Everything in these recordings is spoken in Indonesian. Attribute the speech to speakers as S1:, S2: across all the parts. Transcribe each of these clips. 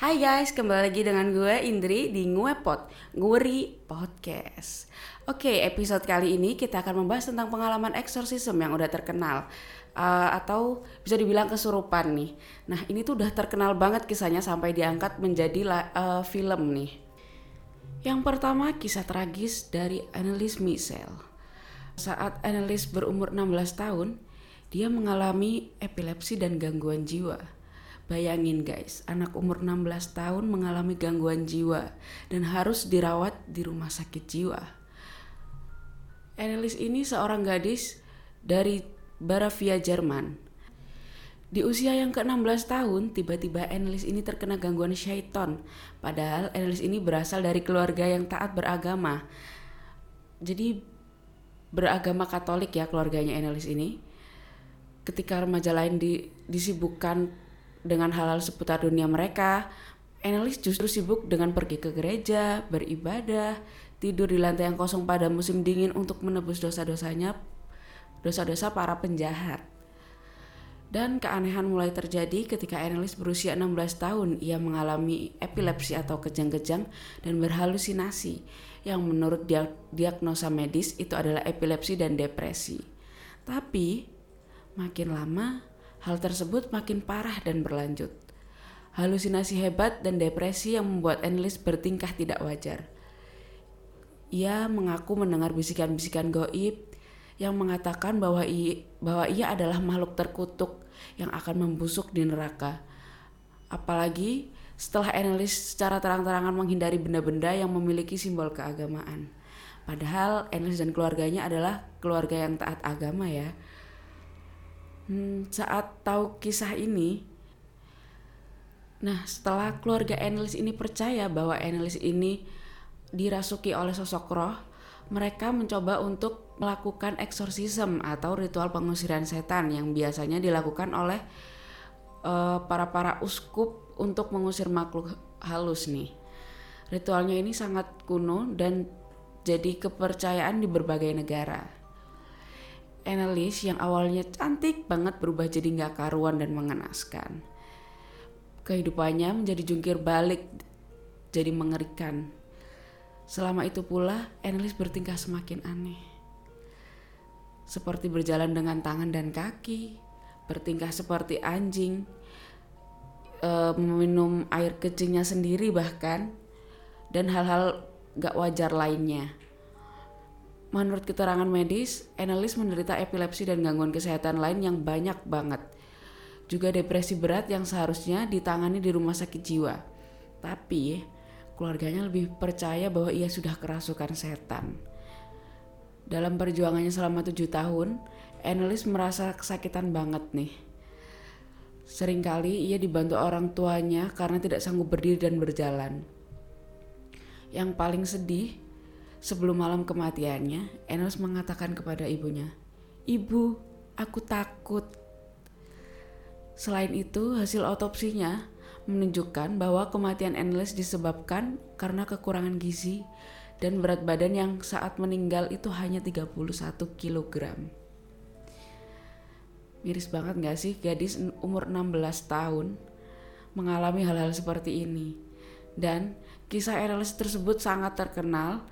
S1: Hai guys, kembali lagi dengan gue Indri di Nguepot, Nguri Podcast. Oke, episode kali ini kita akan membahas tentang pengalaman eksorsisme yang udah terkenal uh, atau bisa dibilang kesurupan nih. Nah, ini tuh udah terkenal banget kisahnya sampai diangkat menjadi uh, film nih. Yang pertama kisah tragis dari Annelies Michel. Saat Annelies berumur 16 tahun, dia mengalami epilepsi dan gangguan jiwa Bayangin guys, anak umur 16 tahun mengalami gangguan jiwa dan harus dirawat di rumah sakit jiwa. Annelies ini seorang gadis dari Baravia, Jerman. Di usia yang ke-16 tahun, tiba-tiba Annelies ini terkena gangguan syaiton. Padahal Annelies ini berasal dari keluarga yang taat beragama. Jadi beragama Katolik ya keluarganya Annelies ini. Ketika remaja lain di, disibukkan dengan hal-hal seputar dunia mereka, Annelies justru sibuk dengan pergi ke gereja, beribadah, tidur di lantai yang kosong pada musim dingin untuk menebus dosa-dosanya, dosa-dosa para penjahat. Dan keanehan mulai terjadi ketika Annelies berusia 16 tahun. Ia mengalami epilepsi atau kejang-kejang dan berhalusinasi yang menurut diagnosa medis itu adalah epilepsi dan depresi. Tapi makin lama Hal tersebut makin parah dan berlanjut. Halusinasi hebat dan depresi yang membuat Enlis bertingkah tidak wajar. Ia mengaku mendengar bisikan-bisikan goib yang mengatakan bahwa ia, bahwa ia adalah makhluk terkutuk yang akan membusuk di neraka. Apalagi setelah Enlis secara terang-terangan menghindari benda-benda yang memiliki simbol keagamaan. Padahal Enlis dan keluarganya adalah keluarga yang taat agama ya. Hmm, saat tahu kisah ini, nah setelah keluarga Annelies ini percaya bahwa Annelies ini dirasuki oleh sosok roh, mereka mencoba untuk melakukan eksorsisme atau ritual pengusiran setan yang biasanya dilakukan oleh uh, para para uskup untuk mengusir makhluk halus nih. Ritualnya ini sangat kuno dan jadi kepercayaan di berbagai negara. Annelies yang awalnya cantik banget berubah jadi nggak karuan dan mengenaskan. Kehidupannya menjadi jungkir balik, jadi mengerikan. Selama itu pula, Annelies bertingkah semakin aneh. Seperti berjalan dengan tangan dan kaki, bertingkah seperti anjing, e, meminum air kecilnya sendiri bahkan, dan hal-hal gak wajar lainnya. Menurut keterangan medis, Annelies menderita epilepsi dan gangguan kesehatan lain yang banyak banget. Juga depresi berat yang seharusnya ditangani di rumah sakit jiwa. Tapi, keluarganya lebih percaya bahwa ia sudah kerasukan setan. Dalam perjuangannya selama tujuh tahun, Annelies merasa kesakitan banget nih. Seringkali ia dibantu orang tuanya karena tidak sanggup berdiri dan berjalan. Yang paling sedih, Sebelum malam kematiannya, Enos mengatakan kepada ibunya, "Ibu, aku takut." Selain itu, hasil otopsinya menunjukkan bahwa kematian Enos disebabkan karena kekurangan gizi dan berat badan yang saat meninggal itu hanya 31 kg. Miris banget gak sih gadis umur 16 tahun mengalami hal-hal seperti ini. Dan kisah Enes tersebut sangat terkenal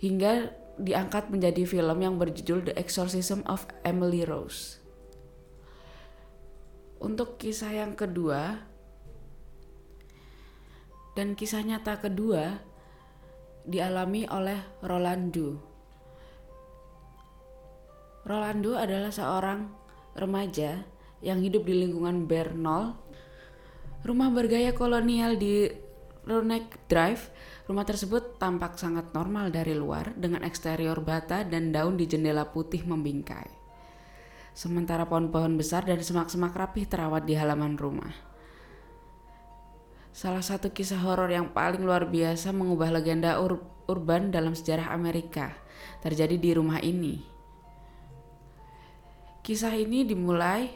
S1: hingga diangkat menjadi film yang berjudul The Exorcism of Emily Rose. Untuk kisah yang kedua dan kisah nyata kedua dialami oleh Rolando. Rolando adalah seorang remaja yang hidup di lingkungan Bernal, rumah bergaya kolonial di Runek Drive, rumah tersebut tampak sangat normal dari luar dengan eksterior bata dan daun di jendela putih membingkai. Sementara pohon-pohon besar dan semak-semak rapih terawat di halaman rumah. Salah satu kisah horor yang paling luar biasa mengubah legenda ur urban dalam sejarah Amerika terjadi di rumah ini. Kisah ini dimulai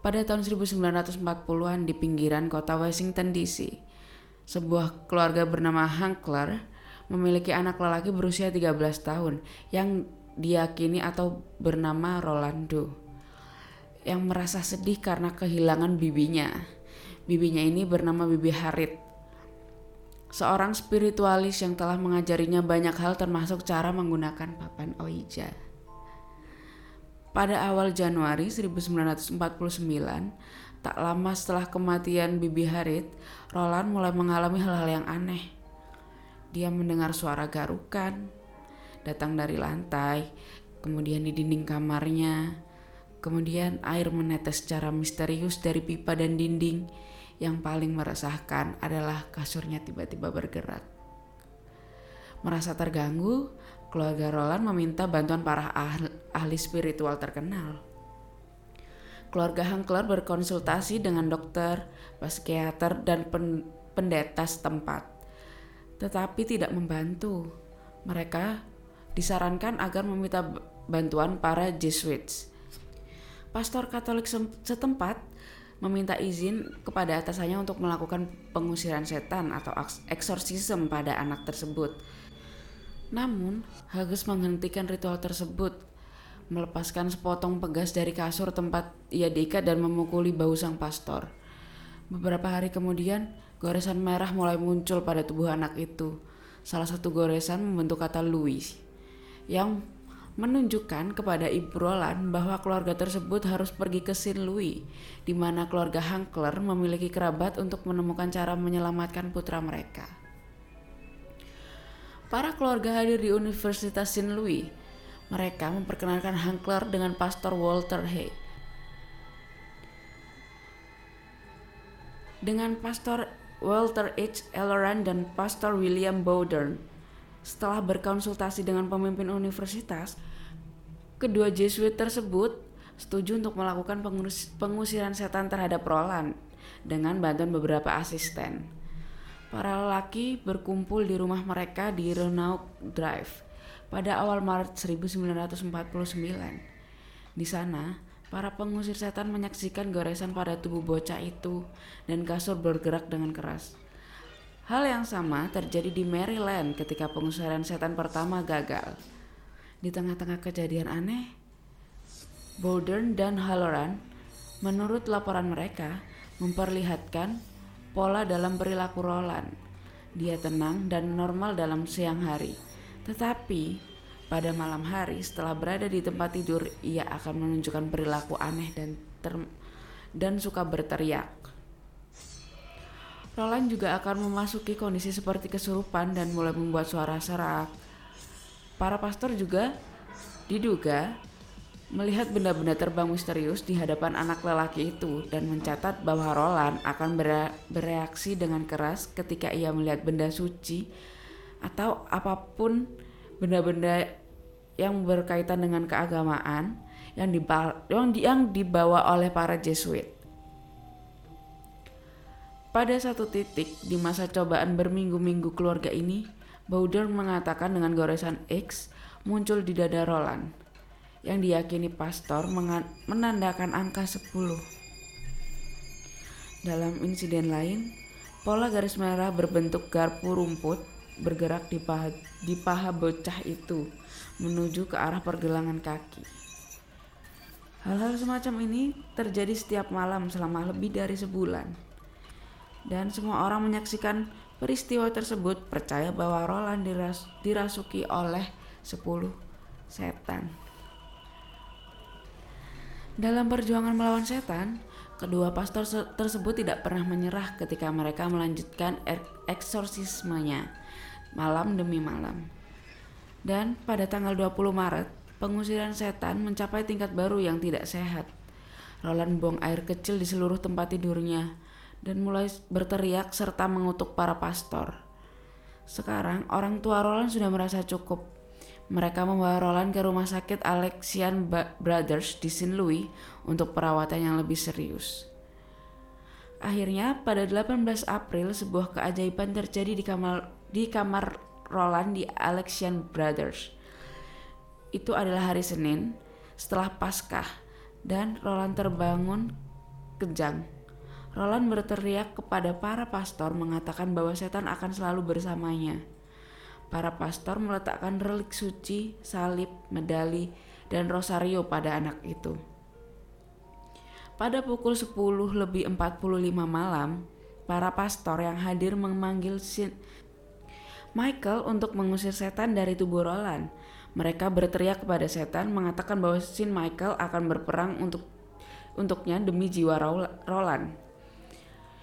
S1: pada tahun 1940-an di pinggiran kota Washington DC sebuah keluarga bernama Hankler memiliki anak lelaki berusia 13 tahun yang diyakini atau bernama Rolando yang merasa sedih karena kehilangan bibinya. Bibinya ini bernama Bibi Harit seorang spiritualis yang telah mengajarinya banyak hal termasuk cara menggunakan papan Ouija. Pada awal Januari 1949, tak lama setelah kematian Bibi Harit, Roland mulai mengalami hal-hal yang aneh. Dia mendengar suara garukan datang dari lantai, kemudian di dinding kamarnya, kemudian air menetes secara misterius dari pipa dan dinding. Yang paling meresahkan adalah kasurnya tiba-tiba bergerak. Merasa terganggu, keluarga Roland meminta bantuan para ahli, spiritual terkenal. Keluarga Hankler berkonsultasi dengan dokter, psikiater, dan pen, pendeta setempat, tetapi tidak membantu. Mereka disarankan agar meminta bantuan para Jesuits. Pastor Katolik setempat meminta izin kepada atasannya untuk melakukan pengusiran setan atau eksorsisme pada anak tersebut. Namun, Hages menghentikan ritual tersebut, melepaskan sepotong pegas dari kasur tempat ia diikat dan memukuli bau sang pastor. Beberapa hari kemudian, goresan merah mulai muncul pada tubuh anak itu. Salah satu goresan membentuk kata Louis, yang menunjukkan kepada Ibu Roland bahwa keluarga tersebut harus pergi ke Saint Louis, di mana keluarga Hankler memiliki kerabat untuk menemukan cara menyelamatkan putra mereka. Para keluarga hadir di Universitas Saint Louis. Mereka memperkenalkan Hankler dengan Pastor Walter Hay. Dengan Pastor Walter H. Elleran dan Pastor William Bowdern, setelah berkonsultasi dengan pemimpin universitas, kedua Jesuit tersebut setuju untuk melakukan pengusiran setan terhadap Roland dengan bantuan beberapa asisten. Para lelaki berkumpul di rumah mereka di Renault Drive pada awal Maret 1949. Di sana, para pengusir setan menyaksikan goresan pada tubuh bocah itu dan kasur bergerak dengan keras. Hal yang sama terjadi di Maryland ketika pengusiran setan pertama gagal. Di tengah-tengah kejadian aneh, Bowden dan Halloran, menurut laporan mereka, memperlihatkan pola dalam perilaku Roland. Dia tenang dan normal dalam siang hari, tetapi pada malam hari setelah berada di tempat tidur, ia akan menunjukkan perilaku aneh dan dan suka berteriak. Roland juga akan memasuki kondisi seperti kesurupan dan mulai membuat suara serak. Para pastor juga diduga melihat benda-benda terbang misterius di hadapan anak lelaki itu dan mencatat bahwa Roland akan bereaksi dengan keras ketika ia melihat benda suci atau apa pun benda-benda yang berkaitan dengan keagamaan yang dibawa oleh para Jesuit. Pada satu titik di masa cobaan berminggu-minggu keluarga ini, Bowder mengatakan dengan goresan X muncul di dada Roland, yang diyakini pastor menandakan angka 10. Dalam insiden lain, pola garis merah berbentuk garpu rumput bergerak di paha, di paha bocah itu menuju ke arah pergelangan kaki. Hal-hal semacam ini terjadi setiap malam selama lebih dari sebulan dan semua orang menyaksikan peristiwa tersebut percaya bahwa Roland diras dirasuki oleh 10 setan. Dalam perjuangan melawan setan, kedua pastor tersebut tidak pernah menyerah ketika mereka melanjutkan eksorsismenya malam demi malam. Dan pada tanggal 20 Maret, pengusiran setan mencapai tingkat baru yang tidak sehat. Roland buang air kecil di seluruh tempat tidurnya dan mulai berteriak serta mengutuk para pastor. Sekarang orang tua Roland sudah merasa cukup. Mereka membawa Roland ke rumah sakit Alexian Brothers di St. Louis untuk perawatan yang lebih serius. Akhirnya pada 18 April sebuah keajaiban terjadi di kamar di kamar Roland di Alexian Brothers. Itu adalah hari Senin setelah Paskah dan Roland terbangun kejang Roland berteriak kepada para pastor mengatakan bahwa setan akan selalu bersamanya. Para pastor meletakkan relik suci, salib, medali, dan rosario pada anak itu. Pada pukul 10 lebih 45 malam, para pastor yang hadir memanggil Michael untuk mengusir setan dari tubuh Roland. Mereka berteriak kepada setan mengatakan bahwa Sin Michael akan berperang untuk untuknya demi jiwa Roland.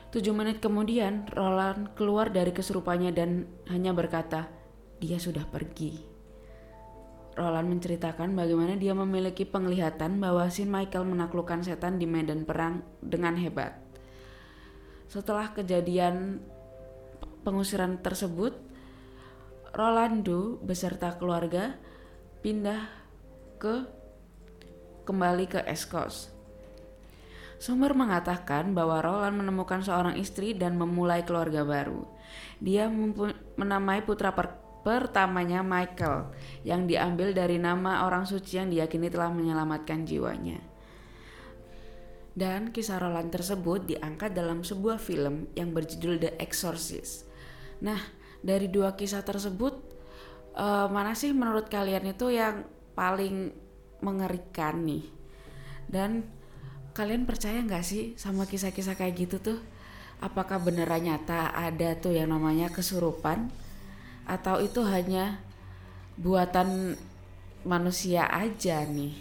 S1: Tujuh menit kemudian, Roland keluar dari kesurupannya dan hanya berkata, dia sudah pergi. Roland menceritakan bagaimana dia memiliki penglihatan bahwa Sin Michael menaklukkan setan di medan perang dengan hebat. Setelah kejadian pengusiran tersebut, Rolando beserta keluarga pindah ke kembali ke Eskos. Sumber mengatakan bahwa Roland menemukan seorang istri dan memulai keluarga baru. Dia menamai putra per pertamanya Michael yang diambil dari nama orang suci yang diyakini telah menyelamatkan jiwanya. Dan kisah Roland tersebut diangkat dalam sebuah film yang berjudul The Exorcist. Nah, dari dua kisah tersebut, uh, mana sih menurut kalian itu yang paling mengerikan nih? Dan kalian percaya nggak sih sama kisah-kisah kayak gitu tuh? Apakah beneran nyata ada tuh yang namanya kesurupan? Atau itu hanya buatan manusia aja nih?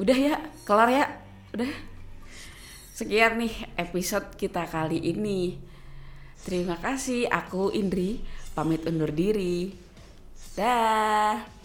S1: Udah ya kelar ya? Udah? Sekian nih episode kita kali ini. Terima kasih aku Indri pamit undur diri. Dah